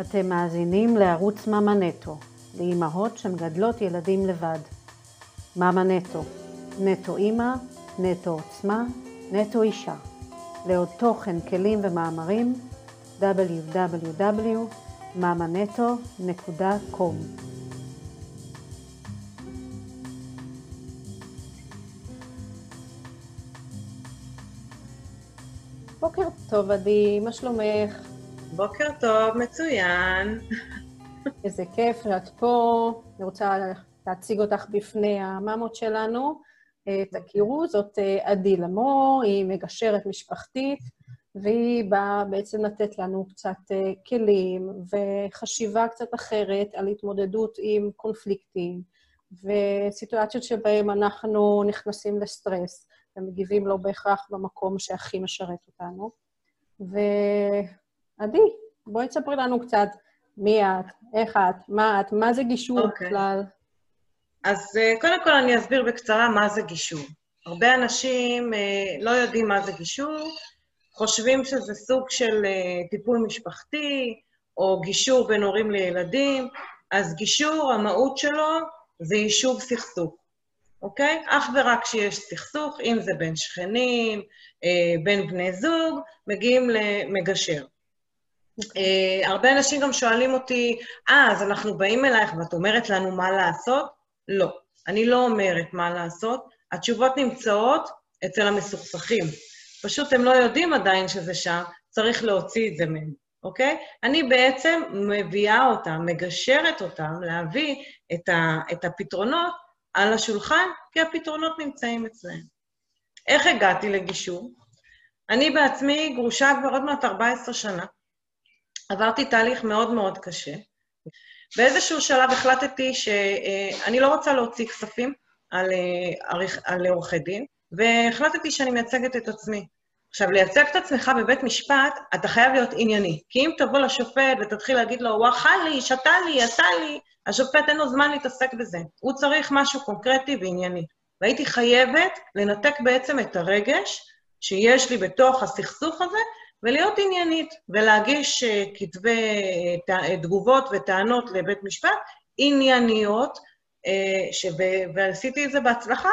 אתם מאזינים לערוץ מאמא נטו, לאימהות שמגדלות ילדים לבד. מאמא נטו, נטו אימא, נטו עוצמה, נטו אישה. לעוד תוכן, כלים ומאמרים, www.mamanetto.com בוקר טוב, עדי, מה שלומך? בוקר טוב, מצוין. איזה כיף שאת פה. אני רוצה להציג אותך בפני הממות שלנו. תכירו, זאת עדי למור, היא מגשרת משפחתית, והיא באה בעצם לתת לנו קצת כלים וחשיבה קצת אחרת על התמודדות עם קונפליקטים וסיטואציות שבהן אנחנו נכנסים לסטרס ומגיבים לא בהכרח במקום שהכי משרת אותנו. ועדי, בואי תספרי לנו קצת מי את, איך את, מה את, מה זה גישור okay. אוקיי. בכלל. אז קודם כל אני אסביר בקצרה מה זה גישור. הרבה אנשים אה, לא יודעים מה זה גישור, חושבים שזה סוג של אה, טיפול משפחתי, או גישור בין הורים לילדים, אז גישור, המהות שלו זה יישוב סכסוך, אוקיי? אך ורק כשיש סכסוך, אם זה בין שכנים, אה, בין בני זוג, מגיעים למגשר. Uh, הרבה אנשים גם שואלים אותי, אה, אז אנחנו באים אלייך ואת אומרת לנו מה לעשות? לא, אני לא אומרת מה לעשות, התשובות נמצאות אצל המסוכסכים. פשוט הם לא יודעים עדיין שזה שם, צריך להוציא את זה מהם, אוקיי? אני בעצם מביאה אותם, מגשרת אותם, להביא את, ה, את הפתרונות על השולחן, כי הפתרונות נמצאים אצלם. איך הגעתי לגישור? אני בעצמי גרושה כבר עוד מעט 14 שנה. עברתי תהליך מאוד מאוד קשה. באיזשהו שלב החלטתי שאני לא רוצה להוציא כספים על, על עורכי דין, והחלטתי שאני מייצגת את עצמי. עכשיו, לייצג את עצמך בבית משפט, אתה חייב להיות ענייני. כי אם תבוא לשופט ותתחיל להגיד לו, הוא אכל לי, שתה לי, עשה לי, השופט אין לו זמן להתעסק בזה. הוא צריך משהו קונקרטי וענייני. והייתי חייבת לנתק בעצם את הרגש שיש לי בתוך הסכסוך הזה, ולהיות עניינית, ולהגיש כתבי תגובות וטענות לבית משפט ענייניות, שב... ועשיתי את זה בהצלחה.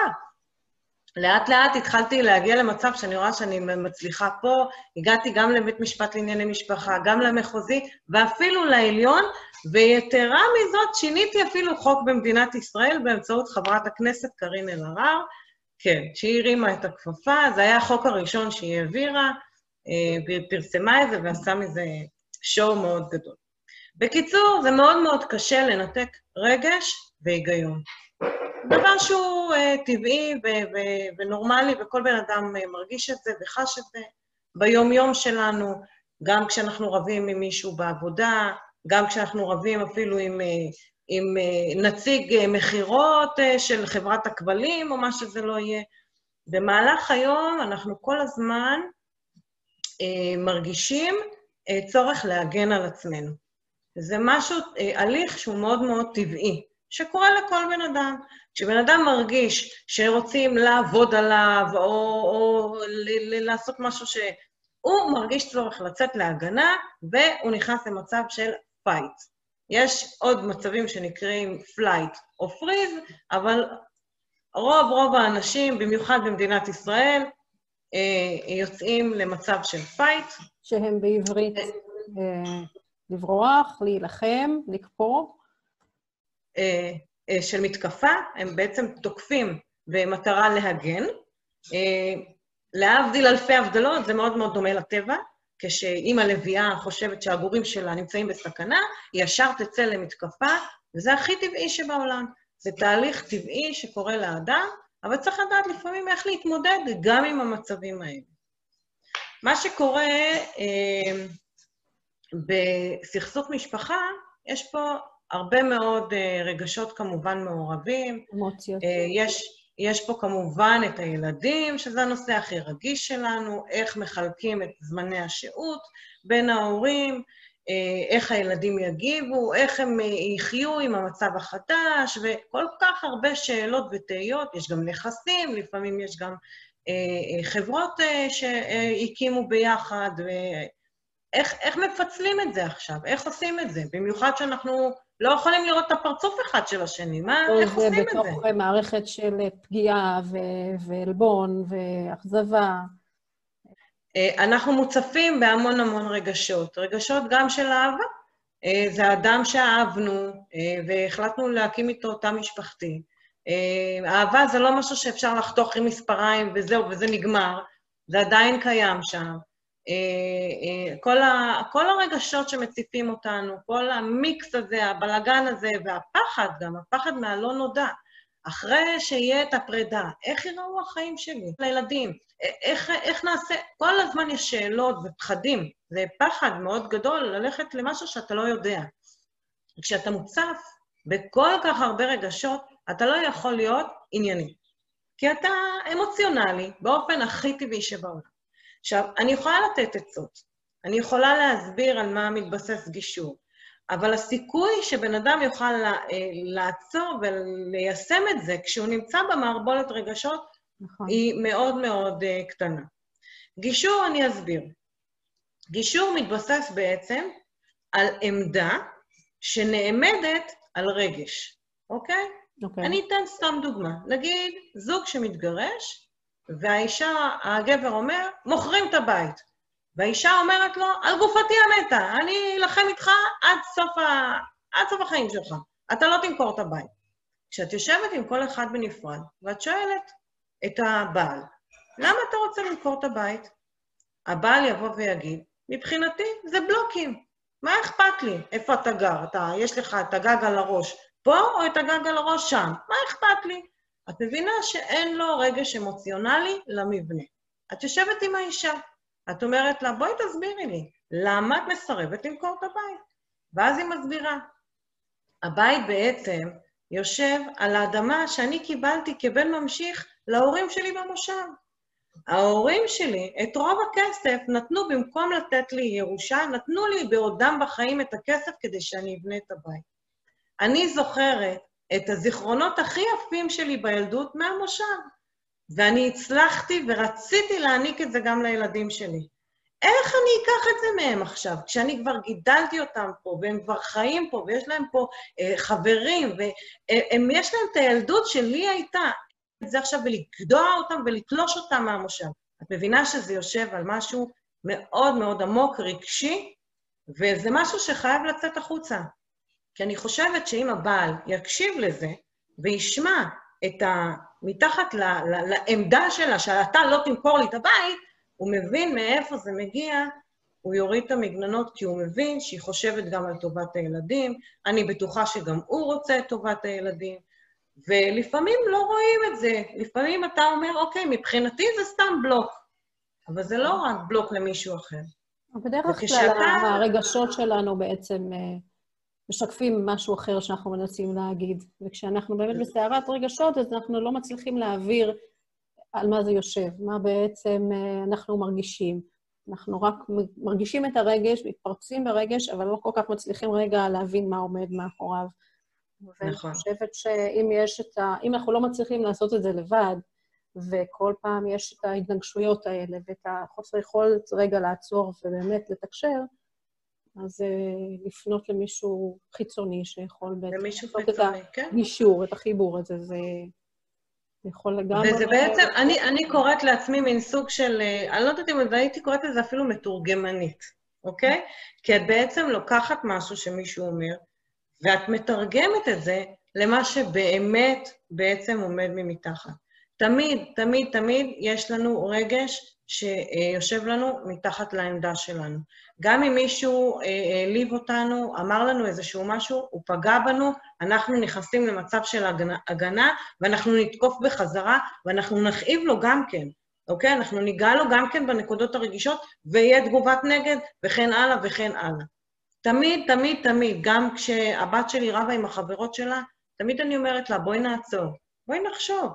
לאט לאט התחלתי להגיע למצב שאני רואה שאני מצליחה פה, הגעתי גם לבית משפט לענייני משפחה, גם למחוזי, ואפילו לעליון, ויתרה מזאת, שיניתי אפילו חוק במדינת ישראל באמצעות חברת הכנסת קארין אלהרר, כן, שהיא הרימה את הכפפה, זה היה החוק הראשון שהיא העבירה, והיא פרסמה את זה ועשה מזה שואו מאוד גדול. בקיצור, זה מאוד מאוד קשה לנתק רגש והיגיון. דבר שהוא uh, טבעי ו- ו- ונורמלי, וכל בן אדם uh, מרגיש את זה וחש את זה ביום-יום שלנו, גם כשאנחנו רבים עם מישהו בעבודה, גם כשאנחנו רבים אפילו עם, uh, עם uh, נציג uh, מכירות uh, של חברת הכבלים, או מה שזה לא יהיה. במהלך היום אנחנו כל הזמן מרגישים uh, צורך להגן על עצמנו. זה משהו, uh, הליך שהוא מאוד מאוד טבעי. שקורה לכל בן אדם. כשבן אדם מרגיש שרוצים לעבוד עליו, או, או ל- ל- לעשות משהו ש... הוא מרגיש צורך לצאת להגנה, והוא נכנס למצב של fight. יש עוד מצבים שנקראים flight או freeze, אבל רוב רוב האנשים, במיוחד במדינת ישראל, יוצאים למצב של fight. שהם בעברית לברוח, להילחם, לקפוא. של מתקפה, הם בעצם תוקפים במטרה להגן. להבדיל אלפי הבדלות, זה מאוד מאוד דומה לטבע, כשאם הלוויה חושבת שהגורים שלה נמצאים בסכנה, היא ישר תצא למתקפה, וזה הכי טבעי שבעולם. זה תהליך טבעי שקורה לאדם, אבל צריך לדעת לפעמים איך להתמודד גם עם המצבים האלה. מה שקורה אה, בסכסוך משפחה, יש פה הרבה מאוד uh, רגשות כמובן מעורבים. אמוציות. Uh, יש, יש פה כמובן את הילדים, שזה הנושא הכי רגיש שלנו, איך מחלקים את זמני השהות בין ההורים, איך הילדים יגיבו, איך הם uh, יחיו עם המצב החדש, וכל כך הרבה שאלות ותהיות. יש גם נכסים, לפעמים יש גם uh, חברות שהקימו ביחד, ו... איך, איך מפצלים את זה עכשיו? איך עושים את זה? במיוחד שאנחנו לא יכולים לראות את הפרצוף אחד של השני. מה, איך עושים את זה? בתוך מערכת של פגיעה ועלבון ואכזבה. אה, אנחנו מוצפים בהמון המון רגשות. רגשות גם של אהבה. אה, זה אדם שאהבנו אה, והחלטנו להקים איתו תא משפחתי. אהבה זה לא משהו שאפשר לחתוך עם מספריים וזהו, וזה נגמר. זה עדיין קיים שם. כל, ה, כל הרגשות שמציפים אותנו, כל המיקס הזה, הבלגן הזה, והפחד גם, הפחד מהלא נודע. אחרי שיהיה את הפרידה, איך ייראו החיים שלי לילדים? איך, איך נעשה? כל הזמן יש שאלות ופחדים. זה פחד מאוד גדול ללכת למשהו שאתה לא יודע. כשאתה מוצף בכל כך הרבה רגשות, אתה לא יכול להיות ענייני. כי אתה אמוציונלי באופן הכי טבעי שבעולם. עכשיו, אני יכולה לתת עצות, אני יכולה להסביר על מה מתבסס גישור, אבל הסיכוי שבן אדם יוכל אה, לעצור וליישם את זה כשהוא נמצא במערבולת רגשות, נכון. היא מאוד מאוד uh, קטנה. גישור, אני אסביר. גישור מתבסס בעצם על עמדה שנעמדת על רגש, אוקיי? אוקיי. אני אתן סתם דוגמה. נגיד, זוג שמתגרש, והאישה, הגבר אומר, מוכרים את הבית. והאישה אומרת לו, על גופתי המתה, אני אלחם איתך עד סוף, ה... עד סוף החיים שלך. אתה לא תמכור את הבית. כשאת יושבת עם כל אחד בנפרד, ואת שואלת את הבעל, למה אתה רוצה למכור את הבית? הבעל יבוא ויגיד, מבחינתי זה בלוקים. מה אכפת לי? איפה אתה גר? אתה, יש לך את הגג על הראש פה או את הגג על הראש שם? מה אכפת לי? את מבינה שאין לו רגש אמוציונלי למבנה. את יושבת עם האישה, את אומרת לה, בואי תסבירי לי, למה את מסרבת למכור את הבית? ואז היא מסבירה. הבית בעצם יושב על האדמה שאני קיבלתי כבן ממשיך להורים שלי במושב. ההורים שלי את רוב הכסף נתנו, במקום לתת לי ירושה, נתנו לי בעודם בחיים את הכסף כדי שאני אבנה את הבית. אני זוכרת את הזיכרונות הכי יפים שלי בילדות מהמושב. ואני הצלחתי ורציתי להעניק את זה גם לילדים שלי. איך אני אקח את זה מהם עכשיו, כשאני כבר גידלתי אותם פה, והם כבר חיים פה, ויש להם פה אה, חברים, ויש להם את הילדות שלי הייתה, את זה עכשיו ולגדוע אותם ולתלוש אותם מהמושב. את מבינה שזה יושב על משהו מאוד מאוד עמוק, רגשי, וזה משהו שחייב לצאת החוצה. כי אני חושבת שאם הבעל יקשיב לזה וישמע את ה... מתחת ל, ל, לעמדה שלה, שאתה לא תמכור לי את הבית, הוא מבין מאיפה זה מגיע, הוא יוריד את המגננות כי הוא מבין שהיא חושבת גם על טובת הילדים, אני בטוחה שגם הוא רוצה את טובת הילדים, ולפעמים לא רואים את זה. לפעמים אתה אומר, אוקיי, מבחינתי זה סתם בלוק, אבל זה לא רק בלוק למישהו אחר. בדרך כלל הרגשות שלנו בעצם אה, משקפים משהו אחר שאנחנו מנסים להגיד. וכשאנחנו באמת בסערת רגשות, אז אנחנו לא מצליחים להעביר על מה זה יושב, מה בעצם אה, אנחנו מרגישים. אנחנו רק מרגישים את הרגש, מתפרצים ברגש, אבל לא כל כך מצליחים רגע להבין מה עומד מאחוריו. נכון. ואני חושבת שאם יש את ה... אם אנחנו לא מצליחים לעשות את זה לבד, וכל פעם יש את ההתנגשויות האלה ואת החוסר יכולת רגע לעצור ובאמת לתקשר, אז uh, לפנות למישהו חיצוני שיכול בעצם... למישהו חיצוני, כן. את הגישור, את החיבור הזה, זה יכול לגמרי... וזה בעצם, אני, אני קוראת לעצמי מין סוג של, אה, אני לא יודעת אם הייתי קוראת לזה אפילו מתורגמנית, אוקיי? כי את בעצם לוקחת משהו שמישהו אומר, ואת מתרגמת את זה למה שבאמת בעצם עומד ממתחת. תמיד, תמיד, תמיד יש לנו רגש שיושב לנו מתחת לעמדה שלנו. גם אם מישהו העליב אה, אותנו, אמר לנו איזשהו משהו, הוא פגע בנו, אנחנו נכנסים למצב של הגנה, הגנה ואנחנו נתקוף בחזרה, ואנחנו נכאיב לו גם כן, אוקיי? אנחנו ניגע לו גם כן בנקודות הרגישות, ויהיה תגובת נגד, וכן הלאה וכן הלאה. תמיד, תמיד, תמיד, גם כשהבת שלי רבה עם החברות שלה, תמיד אני אומרת לה, בואי נעצור, בואי נחשוב.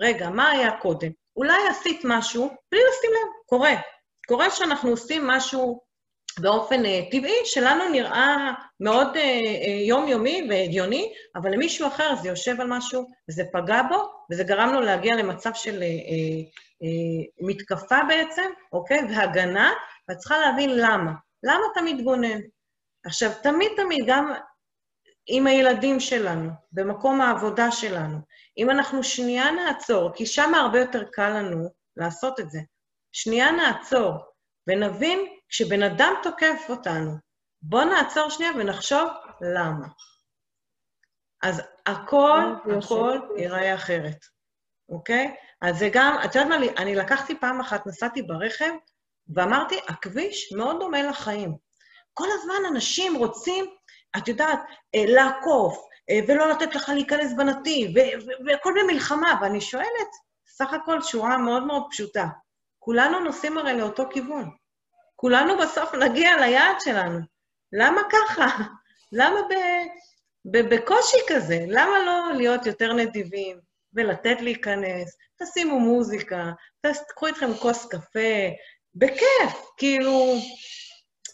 רגע, מה היה קודם? אולי עשית משהו בלי לשים לב, קורה. קורה שאנחנו עושים משהו באופן uh, טבעי, שלנו נראה מאוד uh, uh, יומיומי והגיוני, אבל למישהו אחר זה יושב על משהו, וזה פגע בו, וזה גרם לו להגיע למצב של מתקפה בעצם, אוקיי? והגנה, ואת צריכה להבין למה. למה אתה מתגונן? עכשיו, תמיד תמיד, גם עם הילדים שלנו, במקום העבודה שלנו, אם אנחנו שנייה נעצור, כי שם הרבה יותר קל לנו לעשות את זה, שנייה נעצור ונבין כשבן אדם תוקף אותנו, בואו נעצור שנייה ונחשוב למה. אז הכל, הכל ייראה אחרת, אוקיי? אז זה גם, את יודעת מה, אני לקחתי פעם אחת, נסעתי ברכב, ואמרתי, הכביש מאוד דומה לחיים. כל הזמן אנשים רוצים, את יודעת, אה, לעקוף, אה, ולא לתת לך להיכנס בנתיב, והכל במלחמה. ואני שואלת, סך הכל שורה מאוד מאוד פשוטה. כולנו נוסעים הרי לאותו כיוון. כולנו בסוף נגיע ליעד שלנו. למה ככה? למה ב, ב, בקושי כזה? למה לא להיות יותר נדיבים ולתת להיכנס? תשימו מוזיקה, תקחו איתכם כוס קפה, בכיף, כאילו,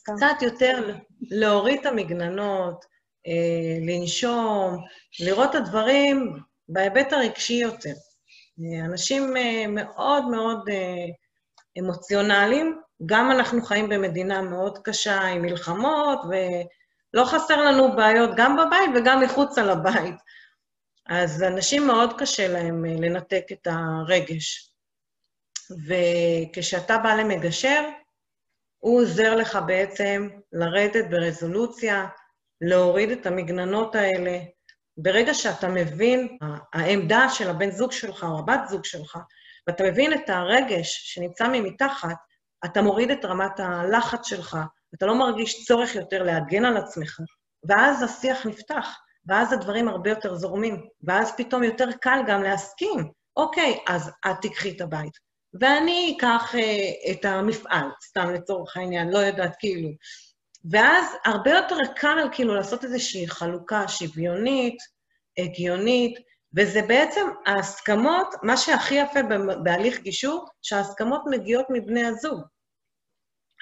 קצת יותר להוריד את המגננות, אה, לנשום, לראות את הדברים בהיבט הרגשי יותר. אה, אנשים אה, מאוד מאוד אמוציונליים, גם אנחנו חיים במדינה מאוד קשה עם מלחמות, ולא חסר לנו בעיות גם בבית וגם מחוצה לבית. אז אנשים מאוד קשה להם לנתק את הרגש. וכשאתה בא למגשר, הוא עוזר לך בעצם לרדת ברזולוציה, להוריד את המגננות האלה. ברגע שאתה מבין, העמדה של הבן זוג שלך או הבת זוג שלך, ואתה מבין את הרגש שנמצא ממתחת, אתה מוריד את רמת הלחץ שלך, אתה לא מרגיש צורך יותר להגן על עצמך, ואז השיח נפתח, ואז הדברים הרבה יותר זורמים, ואז פתאום יותר קל גם להסכים. אוקיי, אז את תיקחי את הבית. ואני אקח uh, את המפעל, סתם לצורך העניין, לא יודעת, כאילו. ואז הרבה יותר קל כאילו לעשות איזושהי חלוקה שוויונית, הגיונית, וזה בעצם ההסכמות, מה שהכי יפה בהליך גישור, שההסכמות מגיעות מבני הזוג.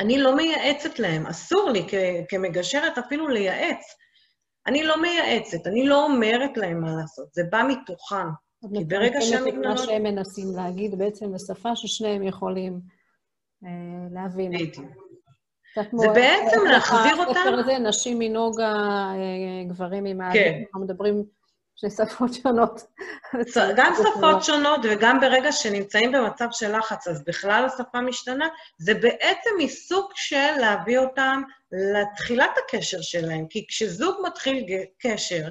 אני לא מייעצת להם, אסור לי כמגשרת אפילו לייעץ. אני לא מייעצת, אני לא אומרת להם מה לעשות, זה בא מתוכם. כי ברגע שהם... את מה שהם מנסים להגיד בעצם בשפה ששניהם יכולים אה, להבין. בדיוק. זה בעצם להחזיר אותם... הספר הזה, נשים מנוגה, אה, גברים עם האדם, כן. אנחנו מדברים שני שפות שונות. גם שפות שונות, וגם ברגע שנמצאים במצב של לחץ, אז בכלל השפה משתנה, זה בעצם עיסוק של להביא אותם לתחילת הקשר שלהם, כי כשזוג מתחיל קשר,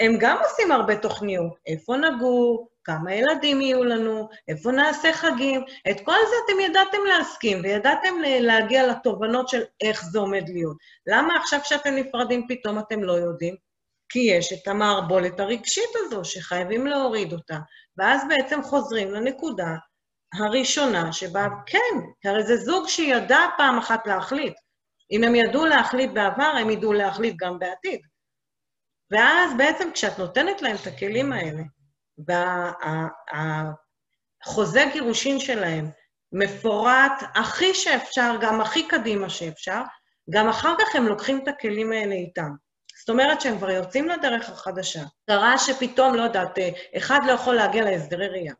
הם גם עושים הרבה תוכניות. איפה נגור, כמה ילדים יהיו לנו, איפה נעשה חגים. את כל זה אתם ידעתם להסכים, וידעתם להגיע לתובנות של איך זה עומד להיות. למה עכשיו כשאתם נפרדים פתאום אתם לא יודעים? כי יש את המערבולת הרגשית הזו שחייבים להוריד אותה. ואז בעצם חוזרים לנקודה הראשונה שבה, כן, הרי זה זוג שידע פעם אחת להחליט. אם הם ידעו להחליט בעבר, הם ידעו להחליט גם בעתיד. ואז בעצם כשאת נותנת להם את הכלים האלה, והחוזה גירושין שלהם מפורט הכי שאפשר, גם הכי קדימה שאפשר, גם אחר כך הם לוקחים את הכלים האלה איתם. זאת אומרת שהם כבר יוצאים לדרך החדשה. קרה שפתאום, לא יודעת, אחד לא יכול להגיע להסדרי ראייה.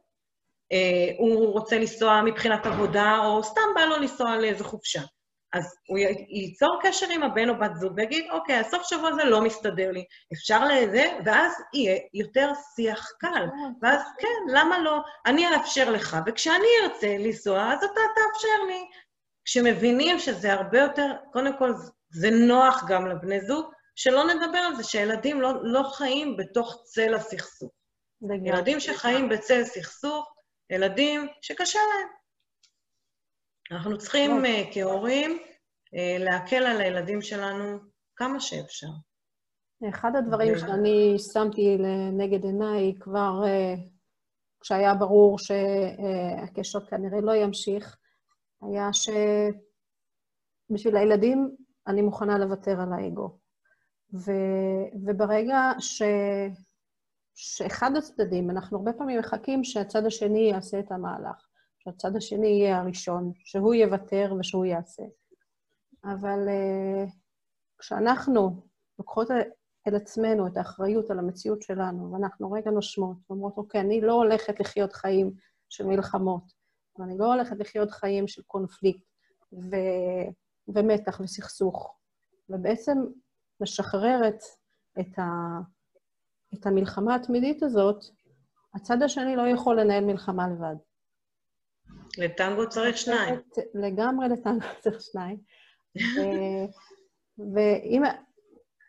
אה, הוא רוצה לנסוע מבחינת עבודה, או סתם בא לו לנסוע לאיזו חופשה. אז הוא ייצור קשר עם הבן או בת זוג ויגיד, אוקיי, הסוף שבוע הזה לא מסתדר לי, אפשר לזה, ואז יהיה יותר שיח קל. ואז כן, למה לא? אני אאפשר לך, וכשאני ארצה לנסוע, אז אתה תאפשר לי. כשמבינים שזה הרבה יותר, קודם כל, זה נוח גם לבני זוג, שלא נדבר על זה, שילדים לא, לא חיים בתוך צל הסכסוך. ילדים שחיים בצל סכסוך, ילדים שקשה להם. אנחנו צריכים uh, כהורים uh, להקל על הילדים שלנו כמה שאפשר. אחד הדברים שאני שמתי לנגד עיניי כבר uh, כשהיה ברור שהקשר כנראה לא ימשיך, היה שבשביל הילדים אני מוכנה לוותר על האגו. ו, וברגע ש, שאחד הצדדים, אנחנו הרבה פעמים מחכים שהצד השני יעשה את המהלך. שהצד השני יהיה הראשון, שהוא יוותר ושהוא יעשה. אבל uh, כשאנחנו לוקחות אל עצמנו את האחריות על המציאות שלנו, ואנחנו רגע נושמות ואומרות, אוקיי, אני לא הולכת לחיות חיים של מלחמות, ואני לא הולכת לחיות חיים של קונפליקט ו... ומתח וסכסוך, ובעצם משחררת את, ה... את המלחמה התמידית הזאת, הצד השני לא יכול לנהל מלחמה לבד. לטנגו צריך שניים. לגמרי לטנגו צריך שניים.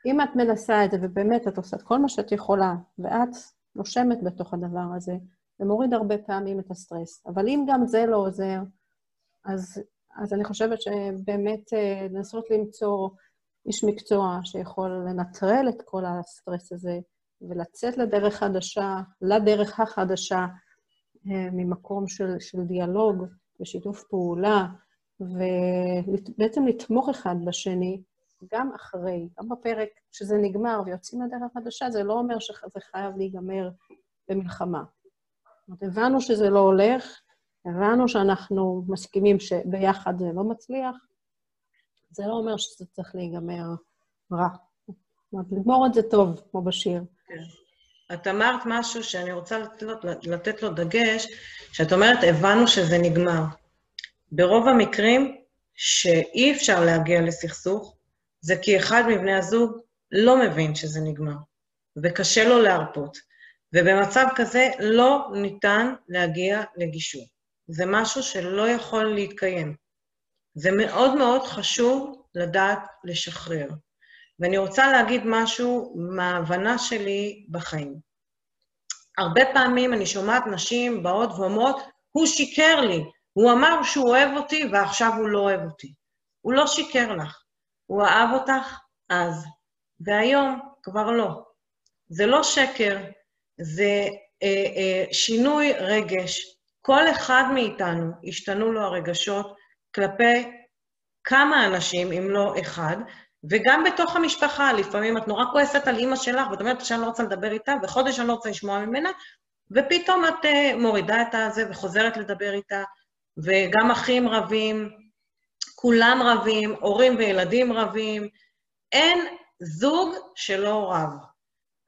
ואם את מנסה את זה, ובאמת את עושה את כל מה שאת יכולה, ואת נושמת בתוך הדבר הזה, זה מוריד הרבה פעמים את הסטרס. אבל אם גם זה לא עוזר, אז, אז אני חושבת שבאמת אה, לנסות למצוא איש מקצוע שיכול לנטרל את כל הסטרס הזה, ולצאת לדרך חדשה, לדרך החדשה, אה, ממקום של, של דיאלוג ושיתוף פעולה, ובעצם לתמוך אחד בשני, גם אחרי, גם בפרק שזה נגמר ויוצאים לדרך חדשה, זה לא אומר שזה חייב להיגמר במלחמה. הבנו שזה לא הולך, הבנו שאנחנו מסכימים שביחד זה לא מצליח, זה לא אומר שזה צריך להיגמר רע. זאת אומרת, לגמור את זה טוב, כמו בשיר. כן. את אמרת משהו שאני רוצה לתת לתת לו דגש, שאת אומרת, הבנו שזה נגמר. ברוב המקרים שאי אפשר להגיע לסכסוך, זה כי אחד מבני הזוג לא מבין שזה נגמר, וקשה לו להרפות. ובמצב כזה לא ניתן להגיע לגישור. זה משהו שלא יכול להתקיים. זה מאוד מאוד חשוב לדעת לשחרר. ואני רוצה להגיד משהו מההבנה שלי בחיים. הרבה פעמים אני שומעת נשים באות ואומרות, הוא שיקר לי, הוא אמר שהוא אוהב אותי ועכשיו הוא לא אוהב אותי. הוא לא שיקר לך, הוא אהב אותך אז, והיום כבר לא. זה לא שקר, זה אה, אה, שינוי רגש. כל אחד מאיתנו השתנו לו הרגשות כלפי כמה אנשים, אם לא אחד, וגם בתוך המשפחה, לפעמים את נורא כועסת על אימא שלך, ואת אומרת שאני לא רוצה לדבר איתה, וחודש אני לא רוצה לשמוע ממנה, ופתאום את uh, מורידה את הזה וחוזרת לדבר איתה, וגם אחים רבים, כולם רבים, הורים וילדים רבים, אין זוג שלא רב.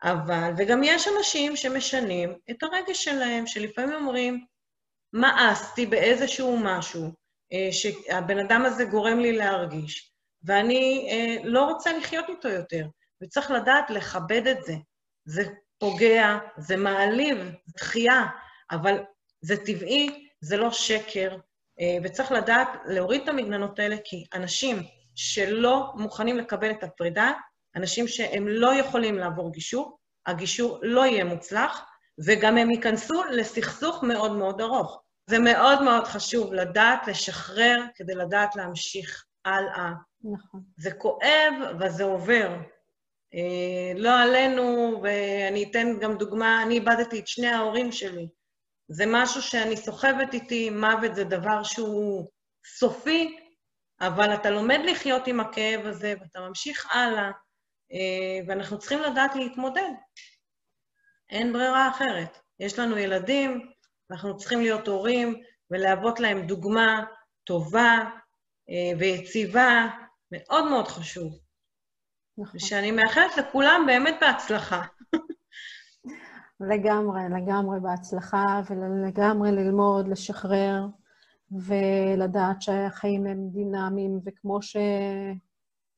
אבל, וגם יש אנשים שמשנים את הרגש שלהם, שלפעמים אומרים, מאסתי באיזשהו משהו שהבן אדם הזה גורם לי להרגיש, ואני אה, לא רוצה לחיות איתו יותר, וצריך לדעת לכבד את זה. זה פוגע, זה מעליב, זה דחייה, אבל זה טבעי, זה לא שקר, אה, וצריך לדעת להוריד את המגננות האלה, כי אנשים שלא מוכנים לקבל את הפרידה, אנשים שהם לא יכולים לעבור גישור, הגישור לא יהיה מוצלח, וגם הם ייכנסו לסכסוך מאוד מאוד ארוך. זה מאוד מאוד חשוב לדעת לשחרר כדי לדעת להמשיך הלאה. נכון. זה כואב, אבל זה עובר. אה, לא עלינו, ואני אתן גם דוגמה, אני איבדתי את שני ההורים שלי. זה משהו שאני סוחבת איתי, מוות זה דבר שהוא סופי, אבל אתה לומד לחיות עם הכאב הזה, ואתה ממשיך הלאה, אה, ואנחנו צריכים לדעת להתמודד. אין ברירה אחרת. יש לנו ילדים, אנחנו צריכים להיות הורים ולהוות להם דוגמה טובה אה, ויציבה, מאוד מאוד חשוב. נכון. ושאני מאחלת לכולם באמת בהצלחה. לגמרי, לגמרי בהצלחה, ולגמרי ללמוד, לשחרר, ולדעת שהחיים הם דינמיים, וכמו ש...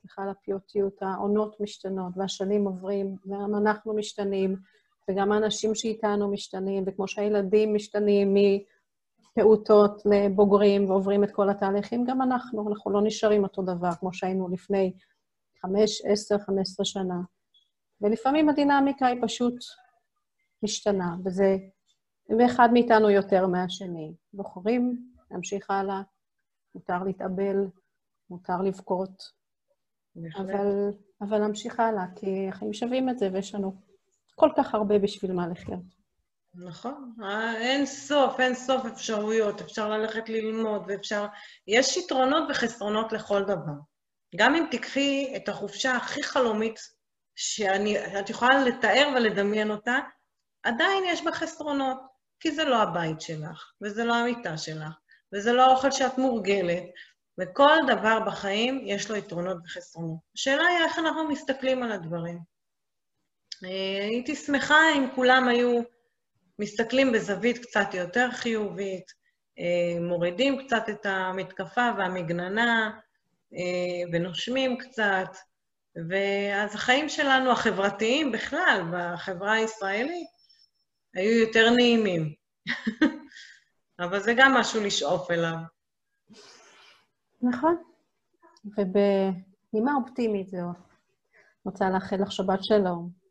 סליחה על הפיוטיות, העונות משתנות, והשנים עוברים, וגם אנחנו משתנים, וגם האנשים שאיתנו משתנים, וכמו שהילדים משתנים מפעוטות לבוגרים ועוברים את כל התהליכים, גם אנחנו, אנחנו לא נשארים אותו דבר כמו שהיינו לפני חמש, עשר, חמש עשרה שנה. ולפעמים הדינמיקה היא פשוט משתנה, וזה... ואחד מאיתנו יותר מהשני. בוחרים להמשיך הלאה, מותר להתאבל, מותר לבכות, אבל, אבל להמשיך הלאה, כי החיים שווים את זה ויש לנו כל כך הרבה בשביל מה לחיות. נכון, אה, אין סוף, אין סוף אפשרויות, אפשר ללכת ללמוד ואפשר... יש יתרונות וחסרונות לכל דבר. גם אם תיקחי את החופשה הכי חלומית שאת יכולה לתאר ולדמיין אותה, עדיין יש בה חסרונות, כי זה לא הבית שלך, וזה לא המיטה שלך, וזה לא האוכל שאת מורגלת, וכל דבר בחיים יש לו יתרונות וחסרונות. השאלה היא איך אנחנו מסתכלים על הדברים. אה, הייתי שמחה אם כולם היו מסתכלים בזווית קצת יותר חיובית, אה, מורידים קצת את המתקפה והמגננה אה, ונושמים קצת, ואז החיים שלנו, החברתיים בכלל, בחברה הישראלית, היו יותר נעימים. אבל זה גם משהו לשאוף אליו. נכון. ובנימה אופטימית זו, רוצה לאחל לך שבת שלום.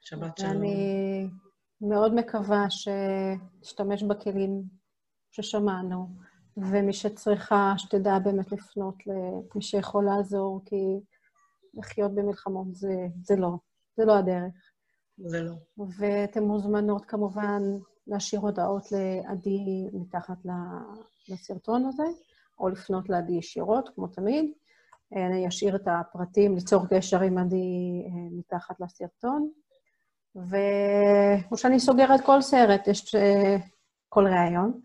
שבת שלום. ואני מאוד מקווה שתשתמש בכלים ששמענו, ומי שצריכה, שתדע באמת לפנות למי שיכול לעזור, כי לחיות במלחמות זה, זה לא, זה לא הדרך. זה לא. ואתן מוזמנות כמובן להשאיר הודעות לעדי מתחת לסרטון הזה, או לפנות לעדי ישירות, כמו תמיד. אני אשאיר את הפרטים, ליצור קשר עם עדי אה, מתחת לסרטון. וכמו שאני סוגרת כל סרט, יש אה, כל ראיון.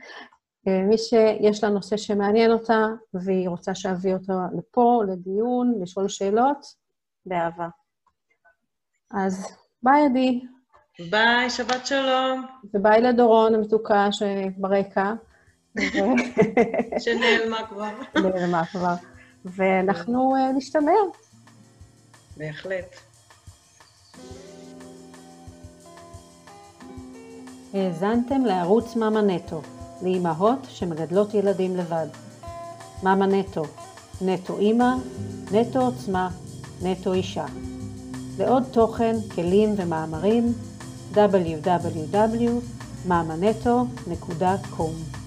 אה, מי שיש לה נושא שמעניין אותה והיא רוצה שאביא אותו לפה, לדיון, לשאול שאלות, באהבה. אז ביי, עדי. ביי, שבת שלום. וביי לדורון המתוקה שברקע. שנעלמה כבר. נעלמה כבר. ואנחנו uh, נשתמר. בהחלט. האזנתם לערוץ מאמא נטו, לאימהות שמגדלות ילדים לבד. מאמא נטו, נטו אימא, נטו עוצמה, נטו אישה. לעוד תוכן, כלים ומאמרים www.mamaneto.com